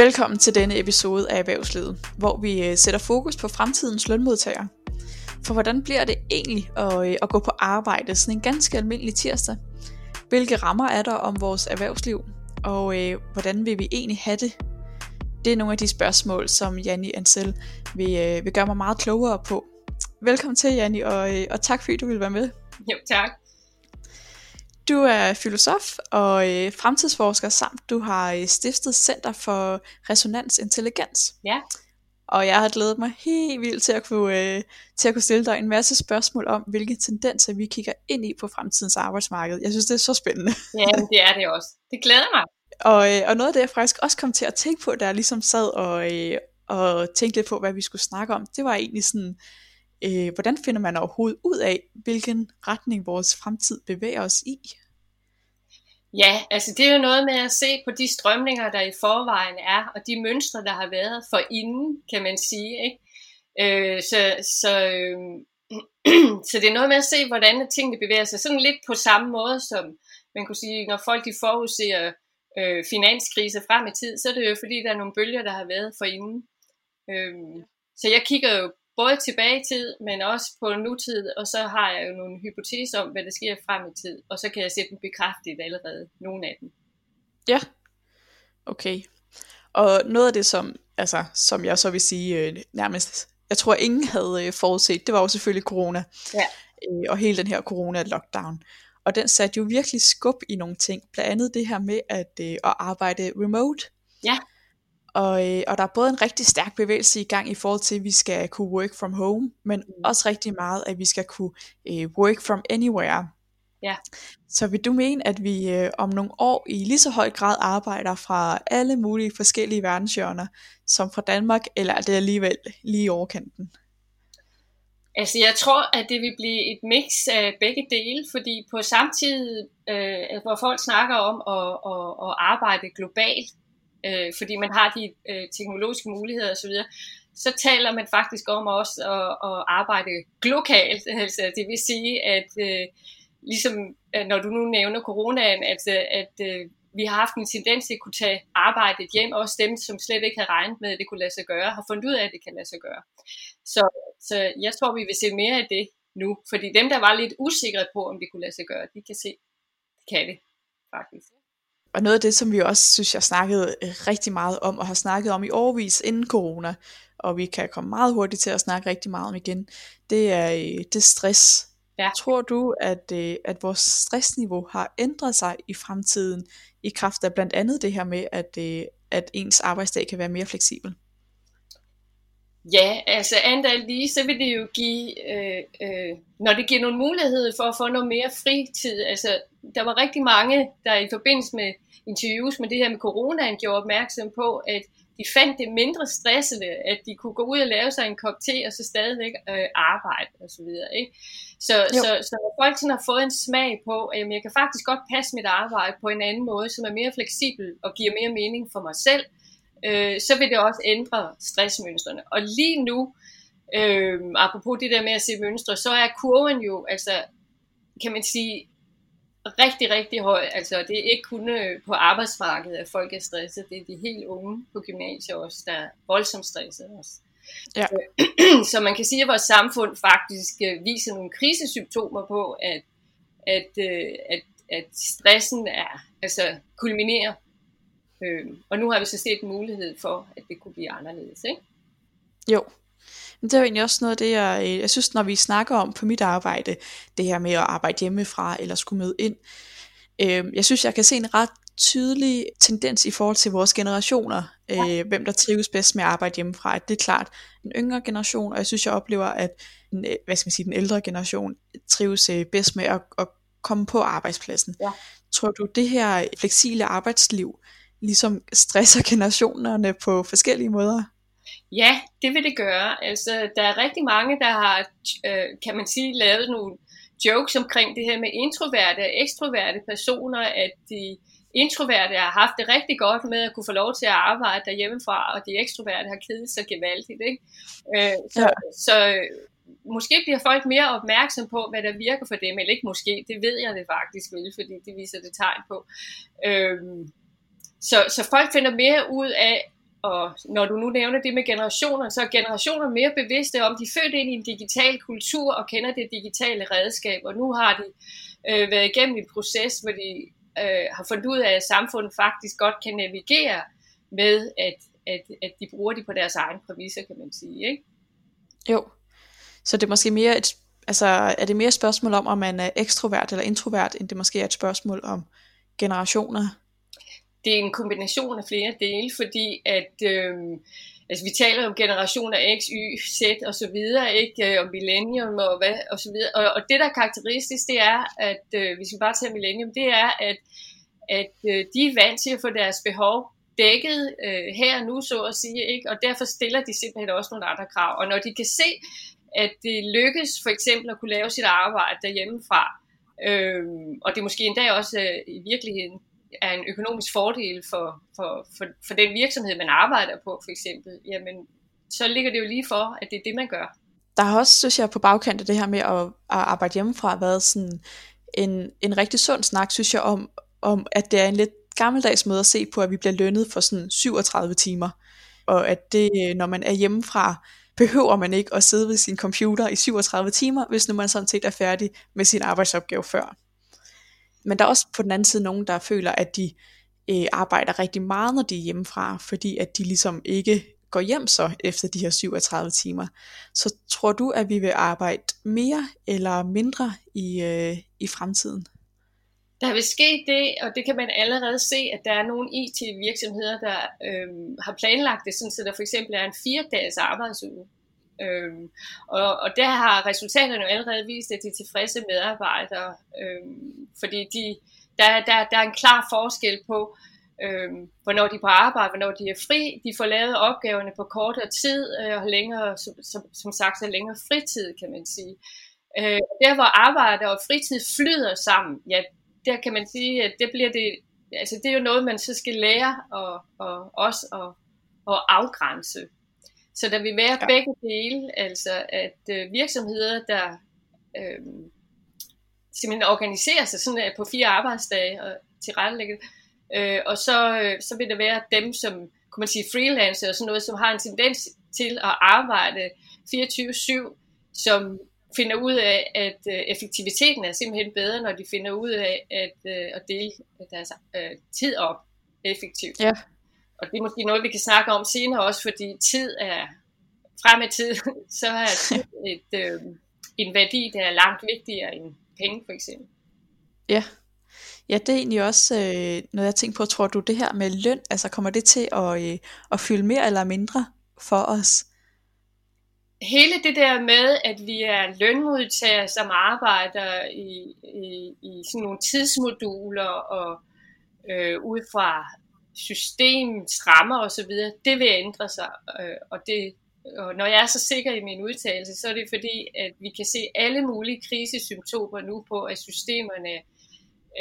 Velkommen til denne episode af Erhvervslivet, hvor vi øh, sætter fokus på fremtidens lønmodtagere. For hvordan bliver det egentlig at, øh, at gå på arbejde sådan en ganske almindelig tirsdag? Hvilke rammer er der om vores erhvervsliv? Og øh, hvordan vil vi egentlig have det? Det er nogle af de spørgsmål, som Janni Ansel vil, øh, vil gøre mig meget klogere på. Velkommen til, Janni, og, øh, og tak fordi du vil være med. Jo, tak. Du er filosof og øh, fremtidsforsker, samt du har øh, stiftet Center for Resonans Intelligens. Ja. Og jeg har glædet mig helt vildt til at, kunne, øh, til at kunne stille dig en masse spørgsmål om, hvilke tendenser vi kigger ind i på fremtidens arbejdsmarked. Jeg synes, det er så spændende. Ja, det er det også. Det glæder mig. og, øh, og noget af det, jeg faktisk også kom til at tænke på, da jeg ligesom sad og, øh, og tænkte lidt på, hvad vi skulle snakke om, det var egentlig sådan, øh, hvordan finder man overhovedet ud af, hvilken retning vores fremtid bevæger os i? Ja, altså det er jo noget med at se på de strømninger, der i forvejen er, og de mønstre, der har været for inden, kan man sige. Ikke? Øh, så, så, øh, så det er noget med at se, hvordan tingene bevæger sig. Sådan lidt på samme måde, som man kunne sige, når folk de forudser øh, finanskrise frem i tid, så er det jo fordi, der er nogle bølger, der har været for inden. Øh, så jeg kigger jo både tilbage i tid, men også på nutid, og så har jeg jo nogle hypoteser om, hvad der sker frem i tid, og så kan jeg se dem bekræftet allerede, nogle af dem. Ja, okay. Og noget af det, som, altså, som jeg så vil sige øh, nærmest, jeg tror ingen havde øh, forudset, det var jo selvfølgelig corona. Ja. Øh, og hele den her corona-lockdown. Og den satte jo virkelig skub i nogle ting. Blandt andet det her med at, øh, at arbejde remote. Ja. Og, øh, og der er både en rigtig stærk bevægelse i gang i forhold til, at vi skal kunne work from home, men mm. også rigtig meget, at vi skal kunne øh, work from anywhere. Ja. Så vil du mene, at vi øh, om nogle år i lige så høj grad arbejder fra alle mulige forskellige verdenshjørner, som fra Danmark, eller er det alligevel lige i overkanten? Altså jeg tror, at det vil blive et mix af begge dele, fordi på samtidig, øh, hvor folk snakker om at, at, at arbejde globalt, øh, fordi man har de øh, teknologiske muligheder osv., så taler man faktisk om også at, at arbejde lokalt. Altså, det vil sige, at øh, ligesom øh, når du nu nævner coronaen, altså, at øh, vi har haft en tendens til at kunne tage arbejdet hjem, også dem, som slet ikke havde regnet med, at det kunne lade sig gøre, har fundet ud af, at det kan lade sig gøre. Så, så jeg tror, vi vil se mere af det nu, fordi dem, der var lidt usikre på, om det kunne lade sig gøre, de kan se, det kan det faktisk og noget af det, som vi også synes, jeg snakkede øh, rigtig meget om, og har snakket om i årvis inden corona, og vi kan komme meget hurtigt til at snakke rigtig meget om igen, det er, øh, det er stress. Ja. Tror du, at, øh, at vores stressniveau har ændret sig i fremtiden, i kraft af blandt andet det her med, at, at ens arbejdsdag kan være mere fleksibel? Ja, altså andet lige, så vil det jo give, øh, øh, når det giver nogle muligheder for at få noget mere fritid. Altså, der var rigtig mange, der i forbindelse med interviews med det her med coronaen, gjorde opmærksom på, at de fandt det mindre stressende, at de kunne gå ud og lave sig en kop te, og så stadigvæk øh, arbejde og så videre. Ikke? Så, så, så når folk sådan har fået en smag på, at jamen, jeg kan faktisk godt passe mit arbejde på en anden måde, som er mere fleksibel og giver mere mening for mig selv, øh, så vil det også ændre stressmønstrene. Og lige nu, øh, apropos det der med at se mønstre, så er kurven jo, altså, kan man sige, rigtig, rigtig høj. Altså, det er ikke kun øh, på arbejdsmarkedet, at folk er stresset. Det er de helt unge på gymnasiet også, der er voldsomt stresset også. Ja. Så man kan sige, at vores samfund faktisk øh, viser nogle krisesymptomer på, at, at, øh, at, at stressen er, altså kulminerer. Og nu har vi så set en mulighed for, at det kunne blive anderledes. Ikke? Jo, men det er jo egentlig også noget af det, jeg, øh, jeg synes, når vi snakker om på mit arbejde, det her med at arbejde hjemmefra eller skulle møde ind, øh, jeg synes, jeg kan se en ret tydelig tendens i forhold til vores generationer, øh, hvem der trives bedst med at arbejde hjemmefra. At det er klart en yngre generation, og jeg synes, jeg oplever, at den, øh, hvad skal man sige, den ældre generation trives øh, bedst med at, at komme på arbejdspladsen. Ja. Tror du, det her fleksible arbejdsliv ligesom stresser generationerne på forskellige måder? Ja, det vil det gøre. Altså, der er rigtig mange, der har, øh, kan man sige, lavet nogle jokes omkring det her med introverte og ekstroverte personer, at de introverte har haft det rigtig godt med at kunne få lov til at arbejde derhjemmefra, og de ekstroverte har kedet sig gevaldigt. Ikke? Øh, så, ja. så måske bliver folk mere opmærksom på, hvad der virker for dem, eller ikke måske, det ved jeg det faktisk vel, fordi det viser det tegn på. Øh, så, så folk finder mere ud af, og når du nu nævner det med generationer, så er generationer mere bevidste om, de er født ind i en digital kultur og kender det digitale redskab, og nu har de øh, været igennem en proces, hvor de øh, har fundet ud af, at samfundet faktisk godt kan navigere med, at, at, at de bruger det på deres egen præmisser, kan man sige. Ikke? Jo, så det er måske mere et, altså, er det mere et spørgsmål om, om man er ekstrovert eller introvert, end det måske er et spørgsmål om generationer? Det er en kombination af flere dele, fordi at øh, altså vi taler om generationer X, Y, Z og så videre, ikke? Øh, og millennium og hvad og så videre. Og, og det der er karakteristisk, det er, at øh, hvis vi bare tager millennium, det er, at, at øh, de er vant til at få deres behov dækket øh, her og nu, så at sige, ikke? og derfor stiller de simpelthen også nogle andre krav. Og når de kan se, at det lykkes for eksempel at kunne lave sit arbejde derhjemmefra, øh, og det måske endda også øh, i virkeligheden er en økonomisk fordel for, for, for, for den virksomhed, man arbejder på for eksempel, jamen så ligger det jo lige for, at det er det, man gør. Der har også, synes jeg, på bagkant af det her med at, at arbejde hjemmefra, været sådan en, en rigtig sund snak, synes jeg, om, om at det er en lidt gammeldags måde at se på, at vi bliver lønnet for sådan 37 timer. Og at det, når man er hjemmefra, behøver man ikke at sidde ved sin computer i 37 timer, hvis nu man sådan set er færdig med sin arbejdsopgave før. Men der er også på den anden side nogen, der føler, at de øh, arbejder rigtig meget, når de er hjemmefra, fordi at de ligesom ikke går hjem så efter de her 37 timer. Så tror du, at vi vil arbejde mere eller mindre i, øh, i fremtiden? Der vil ske det, og det kan man allerede se, at der er nogle IT-virksomheder, der øhm, har planlagt det, sådan, så der for eksempel er en fire-dages arbejdsuge. Øhm, og, og der har resultaterne jo allerede vist, at de er tilfredse medarbejdere, øhm, fordi de, der, der, der er en klar forskel på, øhm, hvornår de er på arbejde, hvornår de er fri. De får lavet opgaverne på kortere tid, øh, og længere, som, som, som sagt, så længere fritid, kan man sige. Øh, der hvor arbejde og fritid flyder sammen, ja, der kan man sige, at det bliver det, altså det er jo noget, man så skal lære og, og også at, og afgrænse. Så der vil være ja. begge dele, altså at øh, virksomheder, der øh, simpelthen organiserer sig sådan at på fire arbejdsdage og tilrettelægger øh, og så, øh, så vil der være dem, som kunne man sige freelancer og sådan noget, som har en tendens til at arbejde 24-7, som finder ud af, at øh, effektiviteten er simpelthen bedre, når de finder ud af at, øh, at dele deres øh, tid op effektivt. Ja. Og det er måske noget, vi kan snakke om senere også, fordi tid er frem i tid, så er tid et, øh, en værdi, der er langt vigtigere end penge for eksempel. Ja, Ja, det er egentlig også øh, noget, jeg tænker på. Tror du, det her med løn, altså kommer det til at, øh, at fylde mere eller mindre for os? hele det der med, at vi er lønmodtagere, som arbejder i, i, i sådan nogle tidsmoduler og øh, ud fra systemets rammer osv., det vil ændre sig. Øh, og, det, og når jeg er så sikker i min udtalelse, så er det fordi, at vi kan se alle mulige krisesymptomer nu på, at systemerne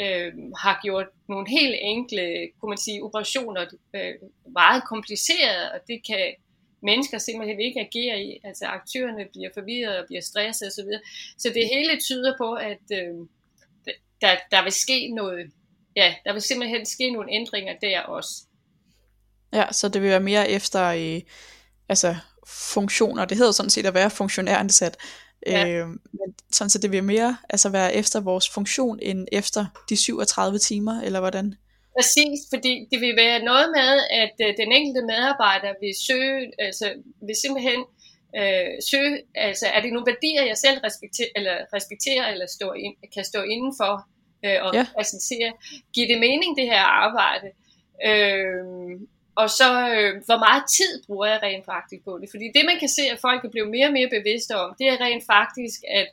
øh, har gjort nogle helt enkle, kunne man sige, operationer øh, meget komplicerede, og det kan mennesker simpelthen ikke agere i. Altså aktørerne bliver forvirret og bliver stresset osv. Så, videre. så det hele tyder på, at øh, der, der vil ske noget, ja, der vil simpelthen ske nogle ændringer der også. Ja, så det vil være mere efter øh, altså funktioner. Det hedder sådan set at være funktionæransat. Ja. Øh, men sådan så det vil mere altså være efter vores funktion end efter de 37 timer, eller hvordan? Præcis, fordi det vil være noget med, at øh, den enkelte medarbejder vil søge, altså vil simpelthen øh, søge, altså er det nogle værdier, jeg selv respekterer, eller, respekterer, eller står ind, kan stå indenfor øh, og ja. præsentere. Giver det mening, det her arbejde? Øh, og så, øh, hvor meget tid bruger jeg rent faktisk på det? Fordi det, man kan se, at folk er blevet mere og mere bevidste om, det er rent faktisk, at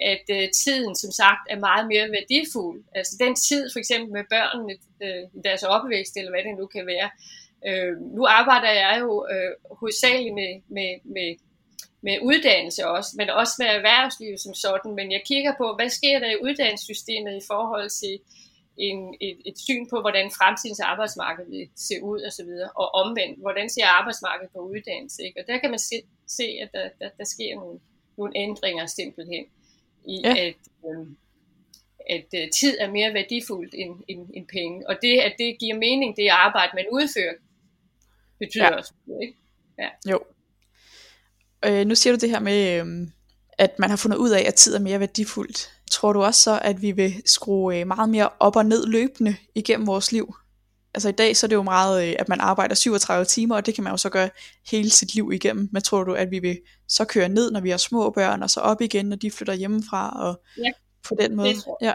at øh, tiden som sagt er meget mere værdifuld. Altså den tid for eksempel med børnene øh, i deres opvækst, eller hvad det nu kan være. Øh, nu arbejder jeg jo øh, hovedsageligt med, med, med, med uddannelse også, men også med erhvervsliv som sådan. Men jeg kigger på, hvad sker der i uddannelsessystemet i forhold til en, et, et syn på, hvordan fremtidens arbejdsmarked vil se ud og så videre, og omvendt, hvordan ser arbejdsmarkedet på uddannelse, ikke? Og der kan man se, se at der, der, der sker nogle, nogle ændringer simpelthen i, ja. at, øh, at øh, tid er mere værdifuldt end, end, end penge. Og det, at det giver mening, det arbejde, man udfører, betyder ja. også ikke? Ja. Jo. Øh, nu siger du det her med, øh, at man har fundet ud af, at tid er mere værdifuldt. Tror du også så, at vi vil skrue øh, meget mere op og ned løbende igennem vores liv? Altså i dag så er det jo meget, øh, at man arbejder 37 timer, og det kan man jo så gøre hele sit liv igennem. Men tror du, at vi vil så køre ned, når vi har små børn, og så op igen, når de flytter hjemmefra, og ja, på den måde? Ja.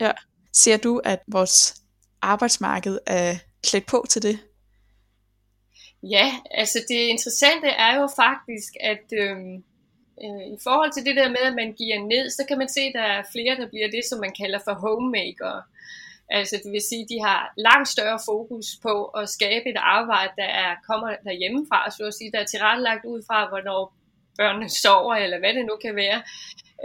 ja. Ser du, at vores arbejdsmarked er klædt på til det? Ja, altså det interessante er jo faktisk, at øhm, øh, i forhold til det der med, at man giver ned, så kan man se, at der er flere, der bliver det, som man kalder for homemaker. Altså det vil sige, at de har langt større fokus på at skabe et arbejde, der er, kommer derhjemmefra, så at sige, der er tilrettelagt ud fra, hvornår børnene sover, eller hvad det nu kan være.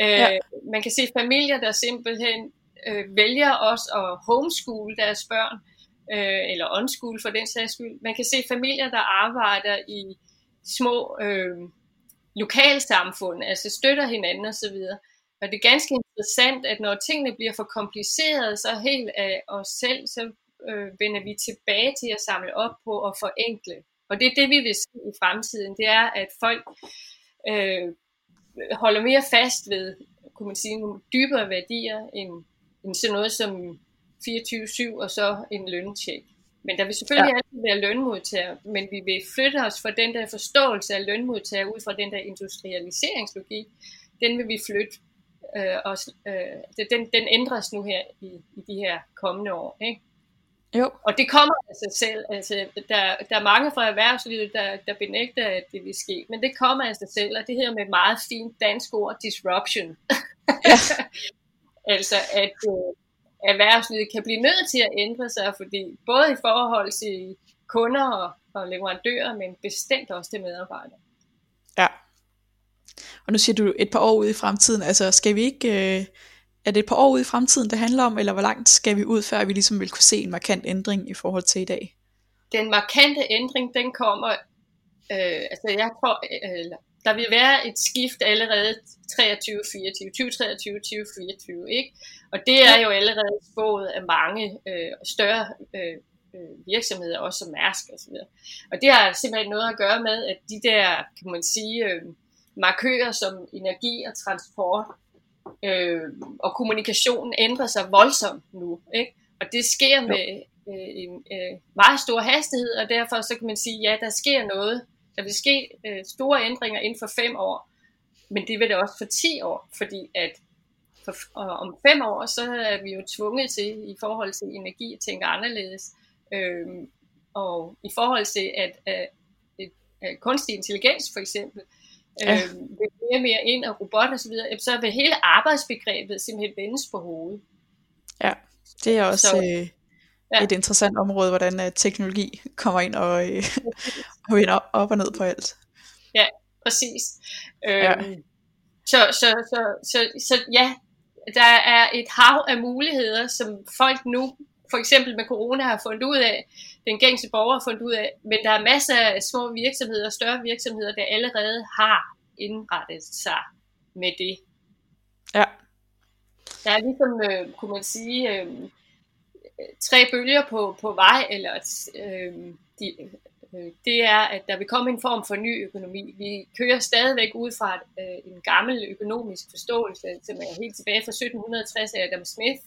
Øh, ja. Man kan se familier, der simpelthen øh, vælger også at homeschool deres børn, øh, eller on-school for den sags skyld. Man kan se familier, der arbejder i små øh, lokalsamfund, altså støtter hinanden osv. Og det er ganske interessant, at når tingene bliver for komplicerede, så helt af os selv, så øh, vender vi tilbage til at samle op på og forenkle. Og det er det, vi vil se i fremtiden, det er, at folk øh, holder mere fast ved, kunne man sige, nogle dybere værdier, end, end sådan noget som 24-7 og så en løntjek. Men der vil selvfølgelig ja. altid være lønmodtager, men vi vil flytte os fra den der forståelse af lønmodtager ud fra den der industrialiseringslogik. Den vil vi flytte, øh, og, øh, den, den ændres nu her i, i de her kommende år. Ikke? Jo. Og det kommer af sig selv. Altså, der, der er mange fra erhvervslivet, der, der benægter, at det vil ske. Men det kommer af sig selv, og det hedder med meget fint dansk ord, disruption. Ja. altså, at, øh, erhvervslivet kan blive nødt til at ændre sig, fordi både i forhold til kunder og, og leverandører, men bestemt også til medarbejdere. Ja. Og nu siger du et par år ud i fremtiden, altså skal vi ikke, øh, er det et par år ud i fremtiden, det handler om, eller hvor langt skal vi ud, før vi ligesom vil kunne se en markant ændring i forhold til i dag? Den markante ændring, den kommer, øh, altså jeg tror, øh, der vil være et skift allerede 23, 24, 2023, 2024, ikke? Og det er jo allerede spået af mange øh, større øh, øh, virksomheder, også som Mærsk og så videre. Og det har simpelthen noget at gøre med, at de der, kan man sige, øh, markører som energi og transport øh, og kommunikation ændrer sig voldsomt nu. Ikke? Og det sker med øh, en øh, meget stor hastighed, og derfor så kan man sige, ja, der sker noget. Der vil ske øh, store ændringer inden for fem år, men det vil det også for 10 år, fordi at for, og om fem år, så er vi jo tvunget til, i forhold til energi, at tænke anderledes. Øhm, og i forhold til, at, at, at, at kunstig intelligens for eksempel, ja. øhm, vil mere mere ind, og robot og så videre, så vil hele arbejdsbegrebet simpelthen vendes på hovedet. Ja, det er også så, øh, ja. et interessant område, hvordan uh, teknologi kommer ind og, øh, og vender op og ned på alt. Ja, præcis. Øhm, ja. Så, så, så, så, så ja, der er et hav af muligheder, som folk nu, for eksempel med corona, har fundet ud af, den gængse borger har fundet ud af, men der er masser af små virksomheder og større virksomheder, der allerede har indrettet sig med det. Ja. Der er ligesom, øh, kunne man sige, øh, tre bølger på, på vej, eller øh, de, øh, det er, at der vil komme en form for ny økonomi. Vi kører stadigvæk ud fra øh, en gammel økonomisk forståelse, som er helt tilbage fra 1760 af Adam Smith,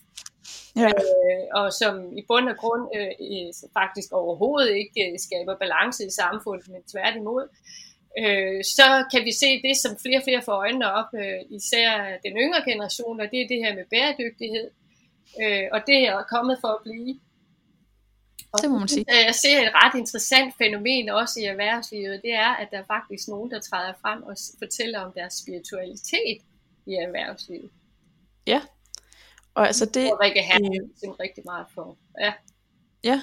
ja. øh, og som i bund og grund øh, faktisk overhovedet ikke øh, skaber balance i samfundet, men tværtimod. Øh, så kan vi se det, som flere og flere får øjnene op, øh, især den yngre generation, og det er det her med bæredygtighed. Øh, og det er kommet for at blive. Og det må man sige. Jeg ser et ret interessant fænomen også i erhvervslivet, det er, at der er faktisk nogen, der træder frem og fortæller om deres spiritualitet i erhvervslivet. Ja, og altså det... Og Rikke Herren øh, rigtig meget for. Ja. Ja,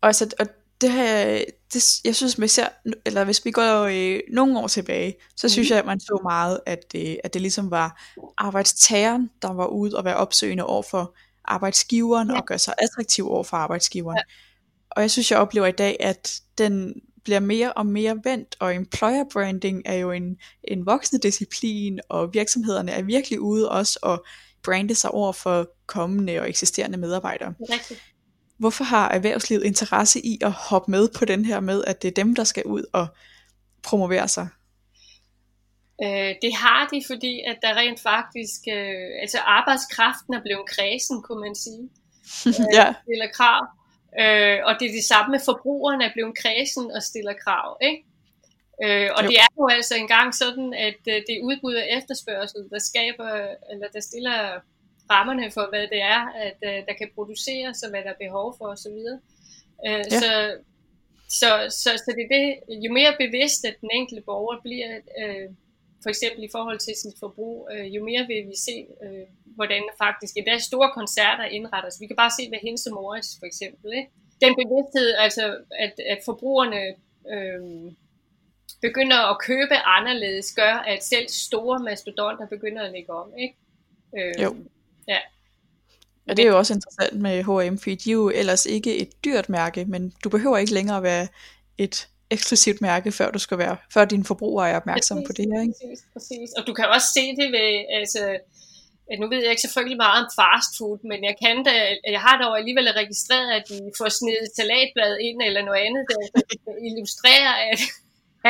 og altså, og det her, det, jeg synes, hvis, jeg, eller hvis vi går øh, nogle år tilbage, så synes mm. jeg, at man så meget, at, øh, at det ligesom var arbejdstageren, der var ude og være opsøgende over for arbejdsgiveren, ja. og gøre sig attraktiv over for arbejdsgiveren. Ja. Og jeg synes, jeg oplever i dag, at den bliver mere og mere vendt, og employer branding er jo en, en voksende disciplin, og virksomhederne er virkelig ude også og brande sig over for kommende og eksisterende medarbejdere. hvorfor har erhvervslivet interesse i at hoppe med på den her med, at det er dem, der skal ud og promovere sig? Øh, det har de, fordi at der rent faktisk, øh, altså arbejdskraften er blevet kredsen, kunne man sige. ja. Stiller krav. Øh, og det er det samme med forbrugerne er blevet kredsen og stiller krav. Ikke? Øh, og jo. det er jo altså engang sådan, at øh, det er udbud og efterspørgsel, der skaber, eller der stiller rammerne for, hvad det er, at øh, der kan produceres, og hvad der er behov for osv. Øh, ja. så, så, så, så det er det, jo mere bevidst, at den enkelte borger bliver, øh, for eksempel i forhold til sit forbrug, øh, jo mere vil vi se, øh, hvordan faktisk deres store koncerter indretter sig. Vi kan bare se, hvad Hense Morris for eksempel. Ikke? Den bevidsthed, altså at, at forbrugerne øh, begynder at købe anderledes, gør, at selv store mastodonter begynder at lægge om. Ikke? Øh, jo. Ja. Ja, det er jo også interessant med H&M, fordi de er jo ellers ikke et dyrt mærke, men du behøver ikke længere være et eksklusivt mærke, før du skal være, før dine forbrugere er opmærksomme præcis, på det her. Ikke? Præcis, præcis. Og du kan også se det ved, altså, nu ved jeg ikke selvfølgelig meget om fast food, men jeg kan da, jeg har dog alligevel registreret, at de får snedet salatblad ind eller noget andet, der illustrerer, at,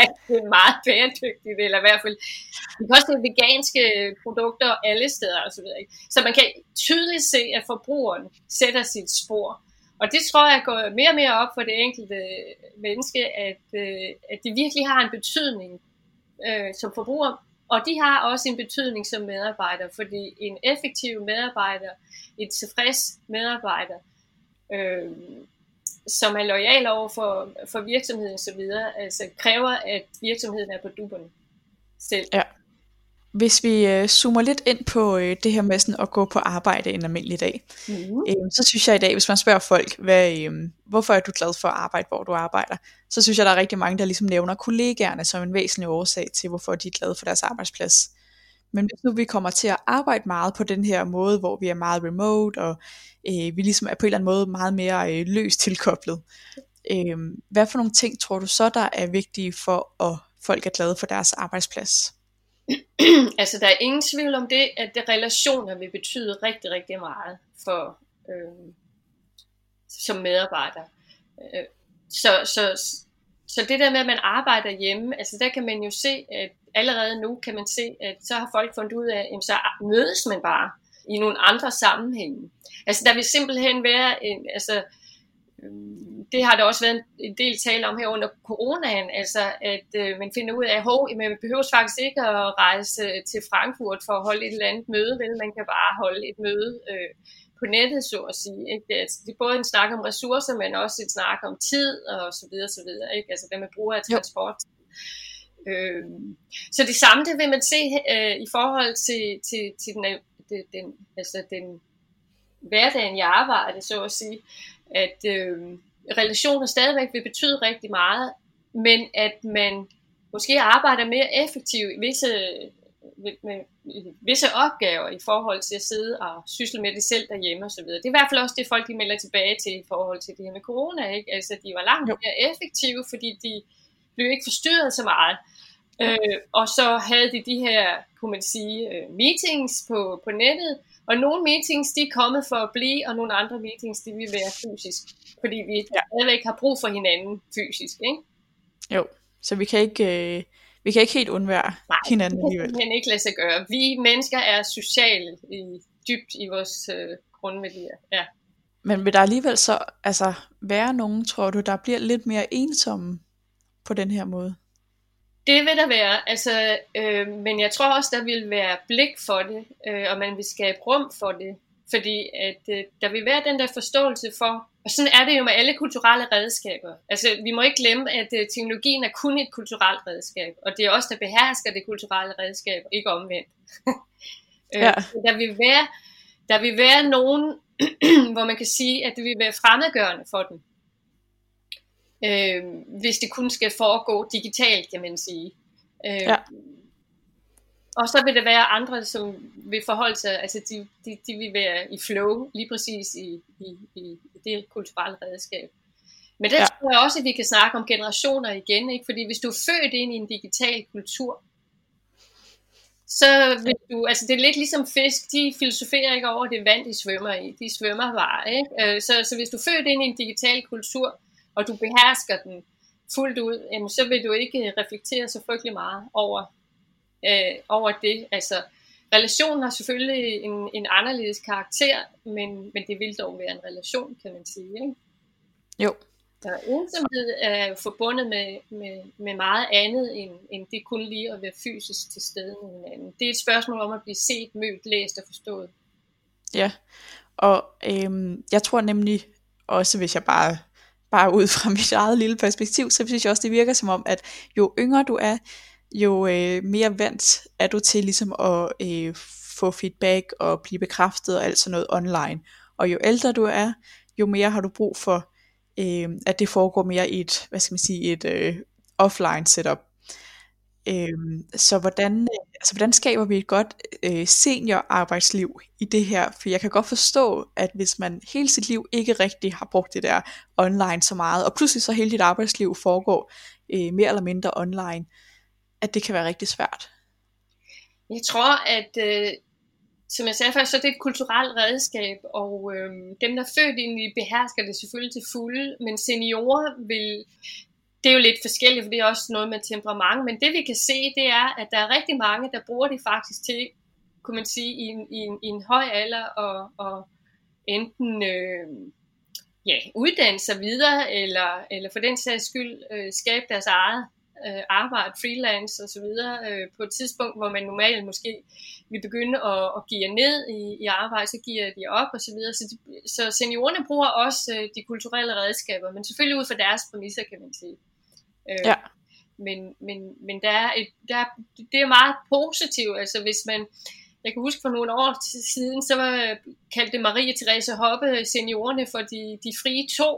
at det er meget bæredygtigt, eller i hvert fald, vi kan også veganske produkter alle steder, og så videre. Ikke? Så man kan tydeligt se, at forbrugeren sætter sit spor. Og det tror jeg går mere og mere op for det enkelte menneske, at, øh, at det virkelig har en betydning øh, som forbruger, og de har også en betydning som medarbejder, fordi en effektiv medarbejder, et tilfreds medarbejder, øh, som er lojal over for, for virksomheden osv., altså kræver, at virksomheden er på duberne selv. Ja. Hvis vi øh, zoomer lidt ind på øh, det her med sådan at gå på arbejde en almindelig dag, mm. øh, så synes jeg i dag, hvis man spørger folk, hvad, øh, hvorfor er du glad for at arbejde, hvor du arbejder, så synes jeg, der er rigtig mange, der ligesom nævner kollegaerne som en væsentlig årsag til, hvorfor de er glade for deres arbejdsplads. Men hvis nu vi kommer til at arbejde meget på den her måde, hvor vi er meget remote, og øh, vi ligesom er på en eller anden måde meget mere øh, løst tilkoblet, øh, hvad for nogle ting tror du så, der er vigtige for, at folk er glade for deres arbejdsplads? altså der er ingen tvivl om det, at det relationer vil betyde rigtig, rigtig meget for øh, som medarbejder. Øh, så, så, så det der med, at man arbejder hjemme, altså der kan man jo se, at allerede nu kan man se, at så har folk fundet ud af, at så mødes man bare i nogle andre sammenhænge. Altså der vil simpelthen være en, altså øhm, det har der også været en del tale om her under coronaen, altså at øh, man finder ud af, at man behøver faktisk ikke at rejse til Frankfurt for at holde et eller andet møde, vel? man kan bare holde et møde øh, på nettet, så at sige. Ikke? Altså, det er både en snak om ressourcer, men også et snak om tid og så videre, så videre. Ikke? Altså hvad man bruger af transport. Øh, så det samme det vil man se øh, i forhold til, til, til den, den, den, altså den hverdagen, jeg arbejder, så at sige at øh, relationer stadigvæk vil betyde rigtig meget, men at man måske arbejder mere effektivt i visse, med, visse opgaver i forhold til at sidde og sysle med det selv derhjemme osv. Det er i hvert fald også det, folk de melder tilbage til i forhold til det her med corona. Ikke? Altså, de var langt mere effektive, fordi de blev ikke forstyrret så meget. Øh, og så havde de de her, kunne man sige, øh, meetings på, på nettet, og nogle meetings, de er kommet for at blive, og nogle andre meetings, de vil være fysisk. Fordi vi ja. stadigvæk har brug for hinanden fysisk, ikke? Jo, så vi kan ikke, øh, vi kan ikke helt undvære Nej, hinanden alligevel. Nej, det kan ikke lade sig gøre. Vi mennesker er sociale i, dybt i vores øh, grundværdier. Ja. Men vil der alligevel så altså, være nogen, tror du, der bliver lidt mere ensomme på den her måde? Det vil der være, altså, øh, men jeg tror også, der vil være blik for det, øh, og man vil skabe rum for det, fordi at øh, der vil være den der forståelse for, og sådan er det jo med alle kulturelle redskaber. Altså, vi må ikke glemme, at øh, teknologien er kun et kulturelt redskab, og det er også der behersker det kulturelle redskab, ikke omvendt. øh, ja. Der vil være, der vil være nogen, hvor man kan sige, at det vil være fremmedgørende for dem øh, hvis det kun skal foregå digitalt, kan man sige. Øh, ja. Og så vil der være andre, som vil forholde sig, altså de, de, de vil være i flow, lige præcis i, i, i det kulturelle redskab. Men der ja. tror jeg også, at vi kan snakke om generationer igen, ikke? fordi hvis du er født ind i en digital kultur, så vil du, altså det er lidt ligesom fisk, de filosoferer ikke over det vand, de svømmer i. De svømmer bare, ikke? Øh, så, så hvis du født ind i en digital kultur, og du behersker den fuldt ud, jamen, så vil du ikke reflektere så frygtelig meget over, øh, over det. Altså, relationen har selvfølgelig en, en anderledes karakter, men, men det vil dog være en relation, kan man sige. Ikke? Jo. Så ensomhed er forbundet med, med, med meget andet, end, end det kun lige at være fysisk til stede med hinanden. Det er et spørgsmål om at blive set, mødt, læst og forstået. Ja, og øhm, jeg tror nemlig også, hvis jeg bare, bare ud fra mit eget lille perspektiv, så synes jeg også, det virker som om, at jo yngre du er, jo øh, mere vant er du til ligesom at øh, få feedback og blive bekræftet og alt sådan noget online. Og jo ældre du er, jo mere har du brug for, øh, at det foregår mere i et, hvad skal man sige, et øh, offline setup. Øh, så hvordan, altså, hvordan skaber vi et godt øh, seniorarbejdsliv i det her? For jeg kan godt forstå, at hvis man hele sit liv ikke rigtig har brugt det der online så meget, og pludselig så hele dit arbejdsliv foregår øh, mere eller mindre online, at det kan være rigtig svært. Jeg tror, at øh, som jeg sagde før, så er det et kulturelt redskab, og øh, dem, der er født ind i, behersker det selvfølgelig til fulde, men seniorer vil, det er jo lidt forskelligt, for det er også noget med temperament, men det vi kan se, det er, at der er rigtig mange, der bruger det faktisk til, kunne man sige, i en, i en, i en høj alder, og, og enten øh, ja, uddanne sig videre, eller, eller for den sags skyld øh, skabe deres eget øh, arbejde, freelance og så videre, øh, på et tidspunkt, hvor man normalt måske vil begynde at, at give ned i, i arbejde, så giver de op og så videre. Så, de, så seniorerne bruger også øh, de kulturelle redskaber, men selvfølgelig ud fra deres præmisser, kan man sige. Øh, ja. Men, men, men der er et, der, det er meget positivt, altså hvis man, jeg kan huske for nogle år siden, så var, kaldte Marie Therese Hoppe seniorerne for de, de frie to,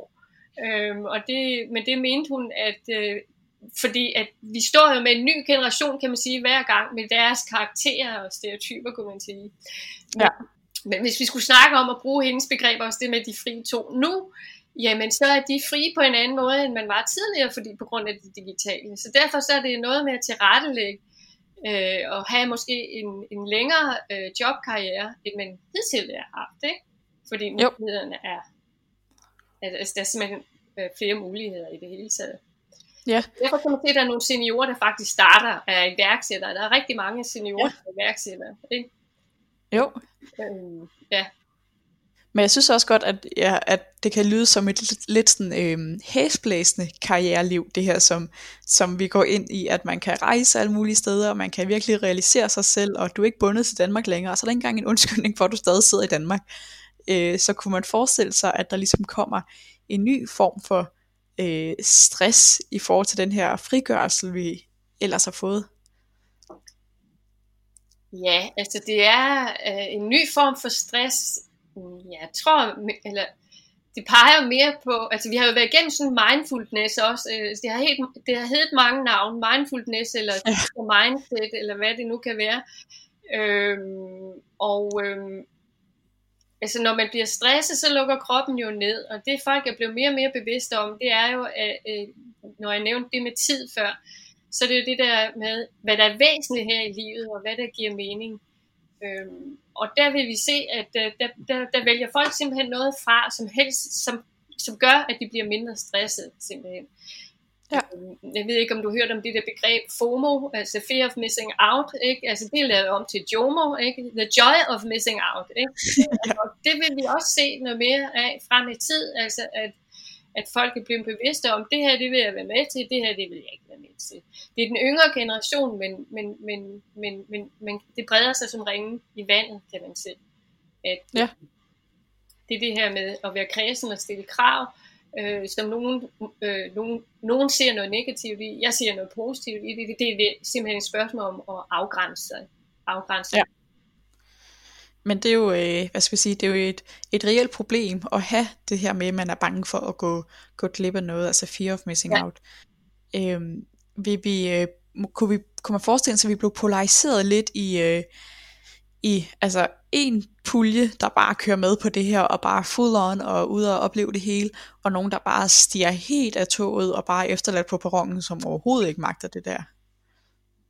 øhm, og det, men det mente hun, at øh, fordi at vi står jo med en ny generation, kan man sige, hver gang med deres karakterer og stereotyper, kunne man sige. Men, ja. men hvis vi skulle snakke om at bruge hendes begreber, også det med de frie to nu, jamen så er de frie på en anden måde, end man var tidligere, fordi på grund af det digitale. Så derfor så er det noget med at tilrettelægge øh, og have måske en, en længere øh, jobkarriere, end man hidtil har haft, ikke? Fordi mulighederne er, altså der er simpelthen øh, flere muligheder i det hele taget. Ja. Derfor kan man se, at der er nogle seniorer, der faktisk starter af iværksættere. Der er rigtig mange seniorer, ja. der er iværksættere. Ikke? Jo. Øhm, ja. Men jeg synes også godt, at, ja, at det kan lyde som et lidt, sådan øhm, hæsblæsende karriereliv, det her, som, som vi går ind i, at man kan rejse alle mulige steder, og man kan virkelig realisere sig selv, og du er ikke bundet til Danmark længere, og så er der ikke engang en undskyldning for, at du stadig sidder i Danmark. Øh, så kunne man forestille sig, at der ligesom kommer en ny form for øh, stress i forhold til den her frigørelse, vi ellers har fået? Ja, altså det er øh, en ny form for stress. Jeg tror, eller det peger mere på, altså vi har jo været igennem sådan mindfulness også, øh, det, har helt, det har heddet mange navne, mindfulness eller mindset, eller hvad det nu kan være. Øhm, og øhm, altså når man bliver stresset, så lukker kroppen jo ned, og det folk er blevet mere og mere bevidste om, det er jo, at, øh, når jeg nævnte det med tid før, så det er jo det der med, hvad der er væsentligt her i livet, og hvad der giver mening. Øhm, og der vil vi se, at øh, der, der, der vælger folk simpelthen noget fra, som helst, som, som gør, at de bliver mindre stresset, simpelthen. Ja. Jeg ved ikke, om du har hørt om det der begreb FOMO, altså Fear of Missing Out, ikke? Altså det er lavet om til JOMO, ikke? The Joy of Missing Out, ikke? ja. Og det vil vi også se noget mere af frem i tid, altså at, at folk er blevet bevidste om, det her, det vil jeg være med til, det her, det vil jeg ikke være med til. Det er den yngre generation, men, men, men, men, men, men det breder sig som ringen i vandet, kan man sige. At ja. Det er det her med at være kredsen og stille krav, øh, som nogen, øh, nogen, nogen ser noget negativt i, jeg ser noget positivt i det. Det, det er simpelthen et spørgsmål om at afgrænse sig. Afgrænse ja. Men det er jo, øh, hvad skal jeg sige, det er jo et, et reelt problem at have det her med, at man er bange for at gå, gå glip af noget, altså fear of missing ja. out. Øhm, vi, vi, øh, kunne, vi, kunne man forestille sig, at vi blev polariseret lidt i, øh, i altså en pulje, der bare kører med på det her, og bare full on, og ud og opleve det hele, og nogen, der bare stiger helt af toget, og bare efterladt på perronen, som overhovedet ikke magter det der.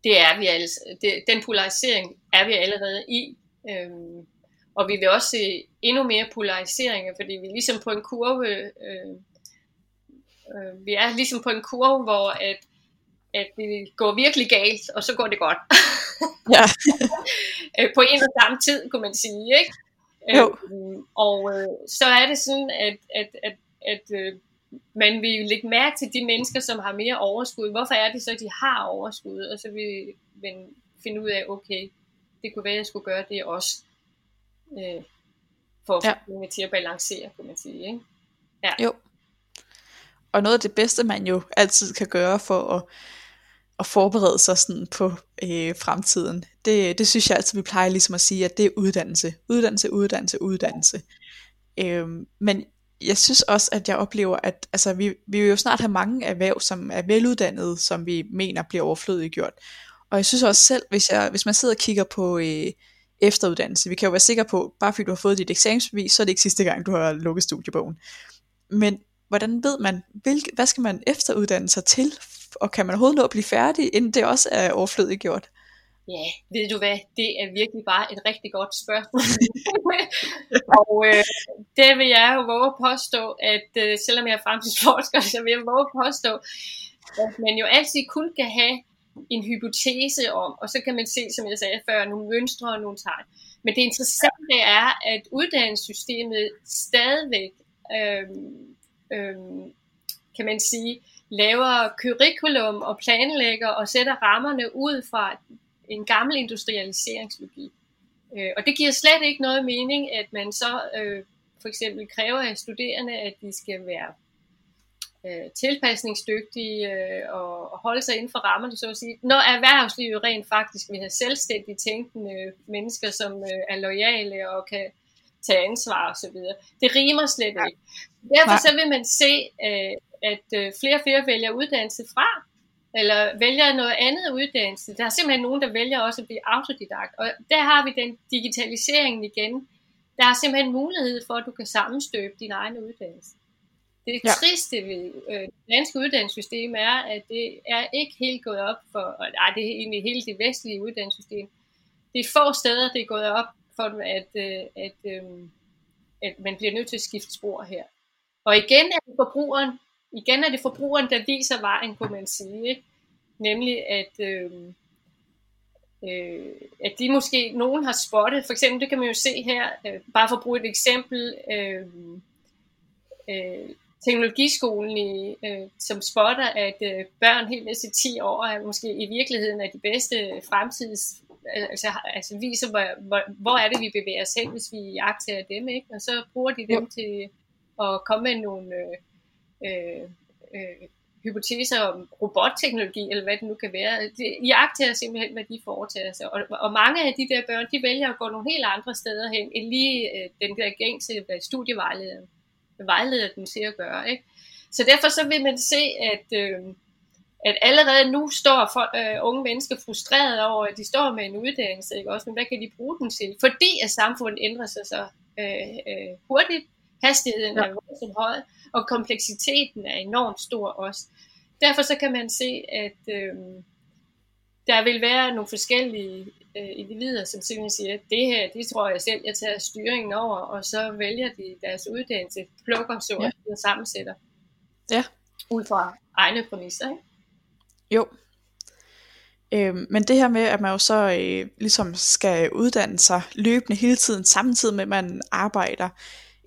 det er vi altså, det, den polarisering er vi allerede i. Øhm, og vi vil også se endnu mere polariseringer, fordi vi er ligesom på en kurve, øh, øh, vi er ligesom på en kurve, hvor at, at det går virkelig galt, og så går det godt. Ja. Øh, på en og samme tid, kunne man sige, ikke? Jo. Øhm, og øh, så er det sådan, at, at, at, at øh, man vil lægge mærke til de mennesker, som har mere overskud. Hvorfor er det så, at de har overskud? Og så vil man finde ud af, okay, det kunne være, at jeg skulle gøre det også. Øh, for at få ja. til at balancere, kunne man sige. Ikke? Ja. Jo. Og noget af det bedste, man jo altid kan gøre for at, at forberede sig sådan på øh, fremtiden, det, det synes jeg altid, vi plejer ligesom at sige, at det er uddannelse. Uddannelse, uddannelse, uddannelse. Øh, men jeg synes også, at jeg oplever, at altså, vi, vi vil jo snart have mange erhverv, som er veluddannede, som vi mener bliver overflødigt gjort. Og jeg synes også selv, hvis, jeg, hvis man sidder og kigger på øh, efteruddannelse, vi kan jo være sikre på, bare fordi du har fået dit eksamensbevis, så er det ikke sidste gang, du har lukket studiebogen. Men hvordan ved man, hvilke, hvad skal man efteruddanne sig til, og kan man overhovedet nå at blive færdig, inden det også er overflødigt gjort? Ja, ved du hvad, det er virkelig bare et rigtig godt spørgsmål. og øh, det vil jeg jo våge at påstå, at øh, selvom jeg er fremtidsforsker, så vil jeg våge at påstå, at man jo altid kun kan have en hypotese om, og så kan man se, som jeg sagde før, nogle mønstre og nogle tegn. Men det interessante er, at uddannelsessystemet stadigvæk, øh, øh, kan man sige, laver curriculum og planlægger og sætter rammerne ud fra en gammel industrialiseringslogik. Øh, og det giver slet ikke noget mening, at man så øh, for eksempel kræver af studerende, at de skal være øh, tilpasningsdygtige øh, og, og holde sig inden for rammerne, så at sige. Når erhvervslivet rent faktisk vil have selvstændigt tænkende mennesker, som øh, er lojale og kan tage ansvar osv. Det rimer slet ikke. Derfor så vil man se, øh, at øh, flere og flere vælger uddannelse fra, eller vælger noget andet uddannelse. Der er simpelthen nogen, der vælger også at blive autodidakt. Og der har vi den digitalisering igen. Der er simpelthen mulighed for, at du kan sammenstøbe din egen uddannelse. Det ja. triste ved øh, det danske uddannelsessystem er, at det er ikke helt gået op for, nej, det er egentlig hele det vestlige uddannelsessystem. Det er få steder, det er gået op for, at, øh, at, øh, at man bliver nødt til at skifte spor her. Og igen er det forbrugeren, igen er det forbrugeren, der viser vejen, kunne man sige. Ikke? Nemlig at, øh, øh, at de måske, nogen har spottet, for eksempel, det kan man jo se her, øh, bare for at bruge et eksempel, øh, øh, teknologiskolen, i, øh, som spotter, at øh, børn helt ned til 10 år er måske i virkeligheden er de bedste fremtids, altså, altså viser, hvor, hvor, hvor er det, vi bevæger os hen, hvis vi jagter dem, ikke? og så bruger de dem til at komme med nogle øh, øh, øh, hypoteser om robotteknologi, eller hvad det nu kan være. De jagter simpelthen, hvad de foretager sig. Og, og mange af de der børn, de vælger at gå nogle helt andre steder hen, end lige øh, den der gængse studievejleder vejleder dem til at gøre. Ikke? Så derfor så vil man se, at, øh, at allerede nu står for, øh, unge mennesker frustrerede over, at de står med en uddannelse, ikke? Også, men hvad kan de bruge den til? Fordi at samfundet ændrer sig så øh, øh, hurtigt, hastigheden ja. er voldsomt høj, og kompleksiteten er enormt stor også. Derfor så kan man se, at øh, der vil være nogle forskellige øh, individer, som simpelthen siger, at det her, det tror jeg selv, jeg tager styringen over, og så vælger de deres uddannelse, plukker så ja. og sammensætter. Ja. Ud fra egne præmisser, ikke? Jo. Øh, men det her med, at man jo så øh, ligesom skal uddanne sig løbende hele tiden, samtidig med at man arbejder,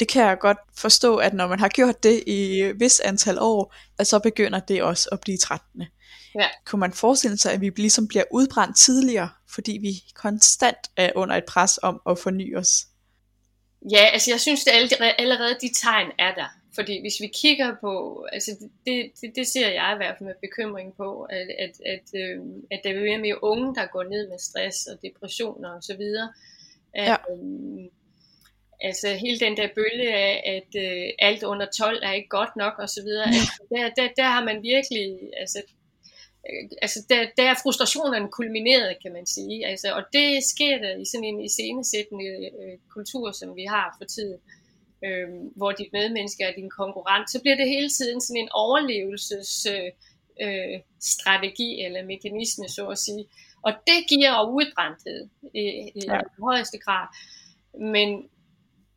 det kan jeg godt forstå, at når man har gjort det i vis antal år, at så begynder det også at blive trættende. Ja. Kunne man forestille sig, at vi ligesom bliver udbrændt tidligere, fordi vi konstant er under et pres om at forny os? Ja, altså jeg synes, at allerede de tegn er der. Fordi hvis vi kigger på, altså det, det, det ser jeg i hvert fald med bekymring på, at, at, at, øh, at der er mere unge, der går ned med stress og depressioner osv. Og så videre. ja. Øh, altså hele den der bølge af, at øh, alt under 12 er ikke godt nok og så videre. Altså, der, der, der har man virkelig, altså, øh, altså der, der er frustrationen kulmineret, kan man sige. Altså, og det sker der i sådan en iscenesættende øh, kultur, som vi har for tiden, øh, hvor dit medmenneske er din konkurrent. Så bliver det hele tiden sådan en overlevelses... Øh, øh, strategi eller mekanisme, så at sige. Og det giver udbrændthed i, i ja. højeste grad. Men,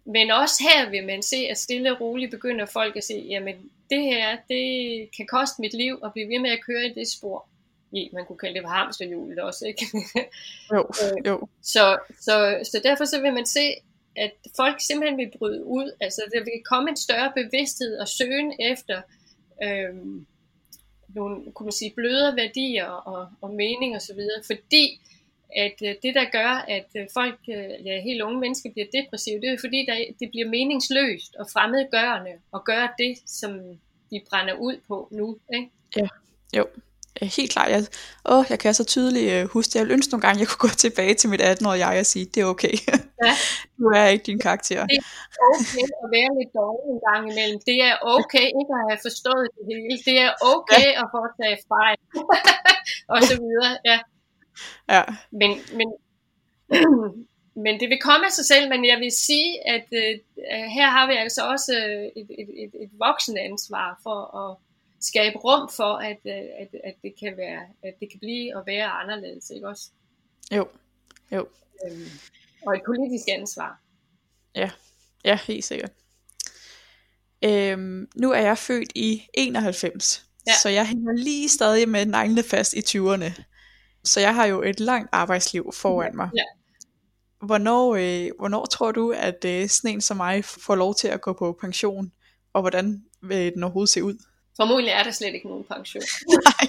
men også her vil man se, at stille og roligt begynder folk at se, jamen det her, det kan koste mit liv at blive ved med at køre i det spor. Ja, man kunne kalde det for hamsterhjulet også, ikke? jo, øh, jo. Så, så, så derfor så vil man se, at folk simpelthen vil bryde ud. Altså der vil komme en større bevidsthed og søgen efter øhm, nogle, kunne man sige, bløde værdier og, og mening osv., fordi at øh, det, der gør, at øh, folk, øh, ja, helt unge mennesker bliver depressive, det er fordi, der, det bliver meningsløst og fremmedgørende at gøre det, som de brænder ud på nu. Ikke? Ja, jo. Helt klart. Jeg, åh, jeg kan så tydeligt uh, huske det. Jeg ville ønske nogle gange, jeg kunne gå tilbage til mit 18-årige jeg og sige, det er okay. Ja. nu er ikke din karakter. Det er okay at være lidt dårlig en gang imellem. Det er okay ikke at have forstået det hele. Det er okay ja. at foretage fejl. og så videre. Ja. Ja. Men, men, men det vil komme af sig selv, men jeg vil sige, at uh, her har vi altså også et, et, et, et voksenansvar for at skabe rum for, at, at, at, det kan være, at det kan blive og være anderledes, ikke også? Jo, jo. Øhm, og et politisk ansvar. Ja, ja helt sikkert. Øhm, nu er jeg født i 91, ja. så jeg hænger lige stadig med neglene fast i 20'erne. Så jeg har jo et langt arbejdsliv foran mig. Ja. Hvornår, øh, hvornår tror du, at øh, sådan en som mig får lov til at gå på pension? Og hvordan vil den overhovedet se ud? Formodentlig er der slet ikke nogen pension. Nej.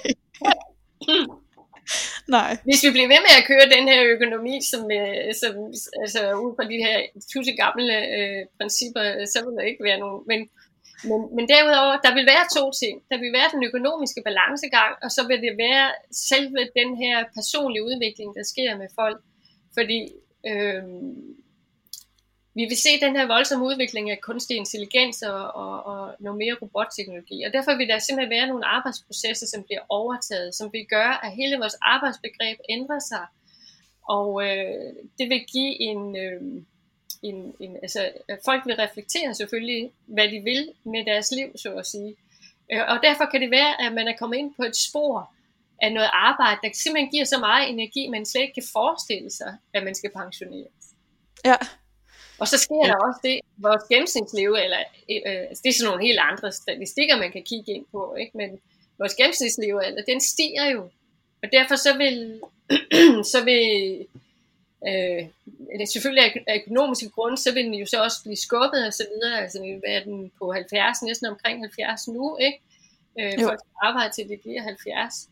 Nej. Hvis vi bliver ved med at køre den her økonomi, som, øh, som altså ud fra de her tusse gamle øh, principper, så vil der ikke være nogen. Men, men, men derudover, der vil være to ting. Der vil være den økonomiske balancegang, og så vil det være selve den her personlige udvikling, der sker med folk. Fordi øh, vi vil se den her voldsomme udvikling af kunstig intelligens og, og, og noget mere robotteknologi. Og derfor vil der simpelthen være nogle arbejdsprocesser, som bliver overtaget, som vil gøre, at hele vores arbejdsbegreb ændrer sig. Og øh, det vil give en, øh, en, en... Altså, folk vil reflektere selvfølgelig, hvad de vil med deres liv, så at sige. Øh, og derfor kan det være, at man er kommet ind på et spor af noget arbejde, der simpelthen giver så meget energi, man slet ikke kan forestille sig, at man skal pensioneres. Ja, og så sker ja. der også det, vores gennemsnitsliv, eller øh, altså, det er sådan nogle helt andre statistikker, man kan kigge ind på, ikke? men vores gennemsnitsliv, eller, den stiger jo. Og derfor så vil, så vil øh, selvfølgelig af økonomiske grunde, så vil den jo så også blive skubbet og så videre, altså vil være den på 70, næsten omkring 70 nu, ikke? Øh, folk skal arbejde til det bliver 70.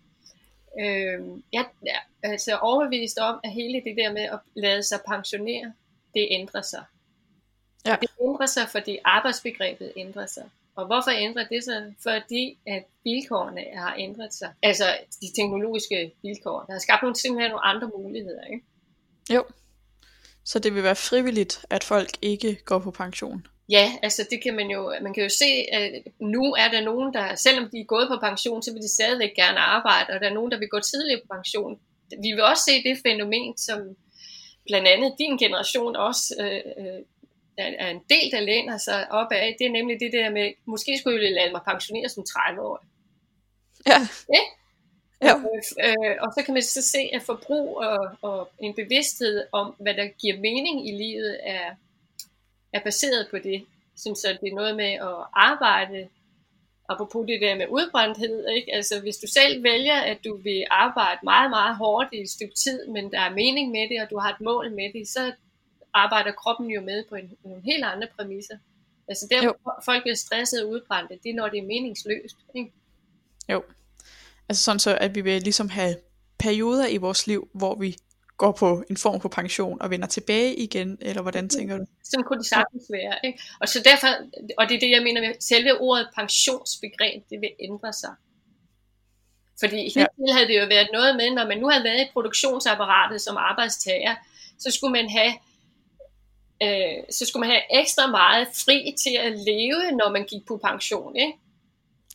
Øh, jeg er altså overbevist om, at hele det der med at lade sig pensionere, det ændrer sig. Ja. Det ændrer sig, fordi arbejdsbegrebet ændrer sig. Og hvorfor ændrer det sig? Fordi at vilkårene har ændret sig. Altså de teknologiske vilkår. Der har skabt nogle, simpelthen nogle andre muligheder. Ikke? Jo. Så det vil være frivilligt, at folk ikke går på pension? Ja, altså det kan man jo, man kan jo se, at nu er der nogen, der, selvom de er gået på pension, så vil de stadigvæk gerne arbejde, og der er nogen, der vil gå tidligere på pension. Vi vil også se det fænomen, som blandt andet din generation også øh, øh er en del, der læner sig op af, det er nemlig det der med, måske skulle jeg lade mig pensionere som 30 år. Ja. ja? Ja. Øh, og så kan man så se, at forbrug og, og en bevidsthed om, hvad der giver mening i livet, er, er baseret på det. Synes så det er noget med at arbejde, apropos det der med udbrændthed, ikke? altså hvis du selv vælger, at du vil arbejde meget, meget hårdt i et stykke tid, men der er mening med det, og du har et mål med det, så arbejder kroppen jo med på en, nogle helt andre præmisser. Altså der, jo. hvor folk bliver stresset og udbrændte, det er når det er meningsløst. Ikke? Jo. Altså sådan så, at vi vil ligesom have perioder i vores liv, hvor vi går på en form for pension og vender tilbage igen, eller hvordan tænker du? Sådan kunne det sagtens være. Ikke? Og så derfor, og det er det, jeg mener med selve ordet pensionsbegreb, det vil ændre sig. Fordi helt ja. havde det jo været noget med, når man nu havde været i produktionsapparatet som arbejdstager, så skulle man have øh, så skulle man have ekstra meget fri til at leve, når man gik på pension, ikke?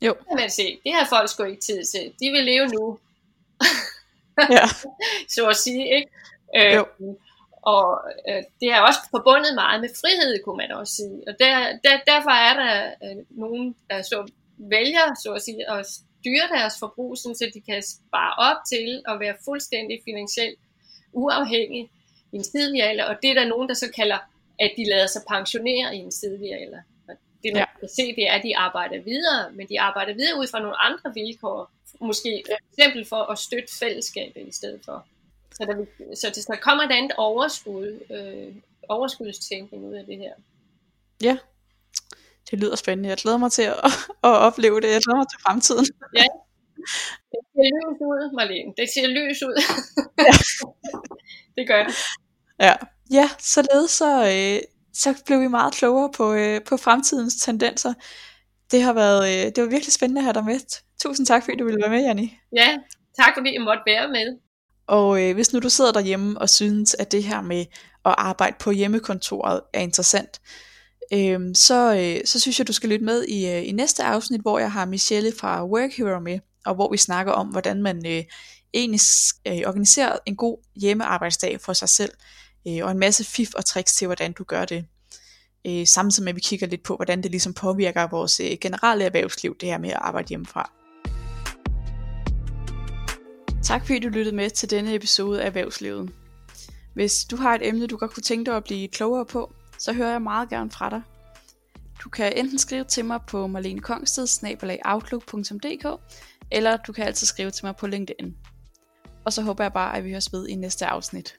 Jo. Det kan man se. Det har folk sgu ikke tid til. De vil leve nu. ja. så at sige, ikke? Øh, jo. Og øh, det er også forbundet meget med frihed, kunne man også sige. Og der, der, derfor er der øh, nogen, der så vælger, så at sige, at styre deres forbrug, så de kan spare op til at være fuldstændig finansielt uafhængige i en tidlig alder. Og det er der nogen, der så kalder, at de lader sig pensionere i en tidlig alder. Det man ja. kan se, det er, at de arbejder videre, men de arbejder videre ud fra nogle andre vilkår. Måske for eksempel for at støtte fællesskabet i stedet for. Så der, så der kommer et andet overskud, øh, overskudstænkning ud af det her. Ja, det lyder spændende. Jeg glæder mig til at, at opleve det. Jeg glæder mig til fremtiden. Ja, det ser lys ud, Marlene. Det ser lys ud. ja. det gør det. Ja, ja således så, øh, så blev vi meget klogere på, øh, på fremtidens tendenser. Det har været øh, det var virkelig spændende at have dig med. Tusind tak, fordi du ville være med, Janni. Ja, tak fordi jeg måtte være med. Og øh, hvis nu du sidder derhjemme og synes, at det her med at arbejde på hjemmekontoret er interessant, øh, så, øh, så synes jeg, du skal lytte med i, øh, i næste afsnit, hvor jeg har Michelle fra Work Hero med, og hvor vi snakker om, hvordan man øh, egentlig øh, organiserer en god hjemmearbejdsdag for sig selv, øh, og en masse fif og tricks til, hvordan du gør det. Øh, samtidig med, at vi kigger lidt på, hvordan det ligesom påvirker vores øh, generelle erhvervsliv, det her med at arbejde hjemmefra. Tak fordi du lyttede med til denne episode af Erhvervslivet. Hvis du har et emne, du godt kunne tænke dig at blive klogere på, så hører jeg meget gerne fra dig. Du kan enten skrive til mig på marlenekongsted, eller du kan altid skrive til mig på LinkedIn. Og så håber jeg bare, at vi høres ved i næste afsnit.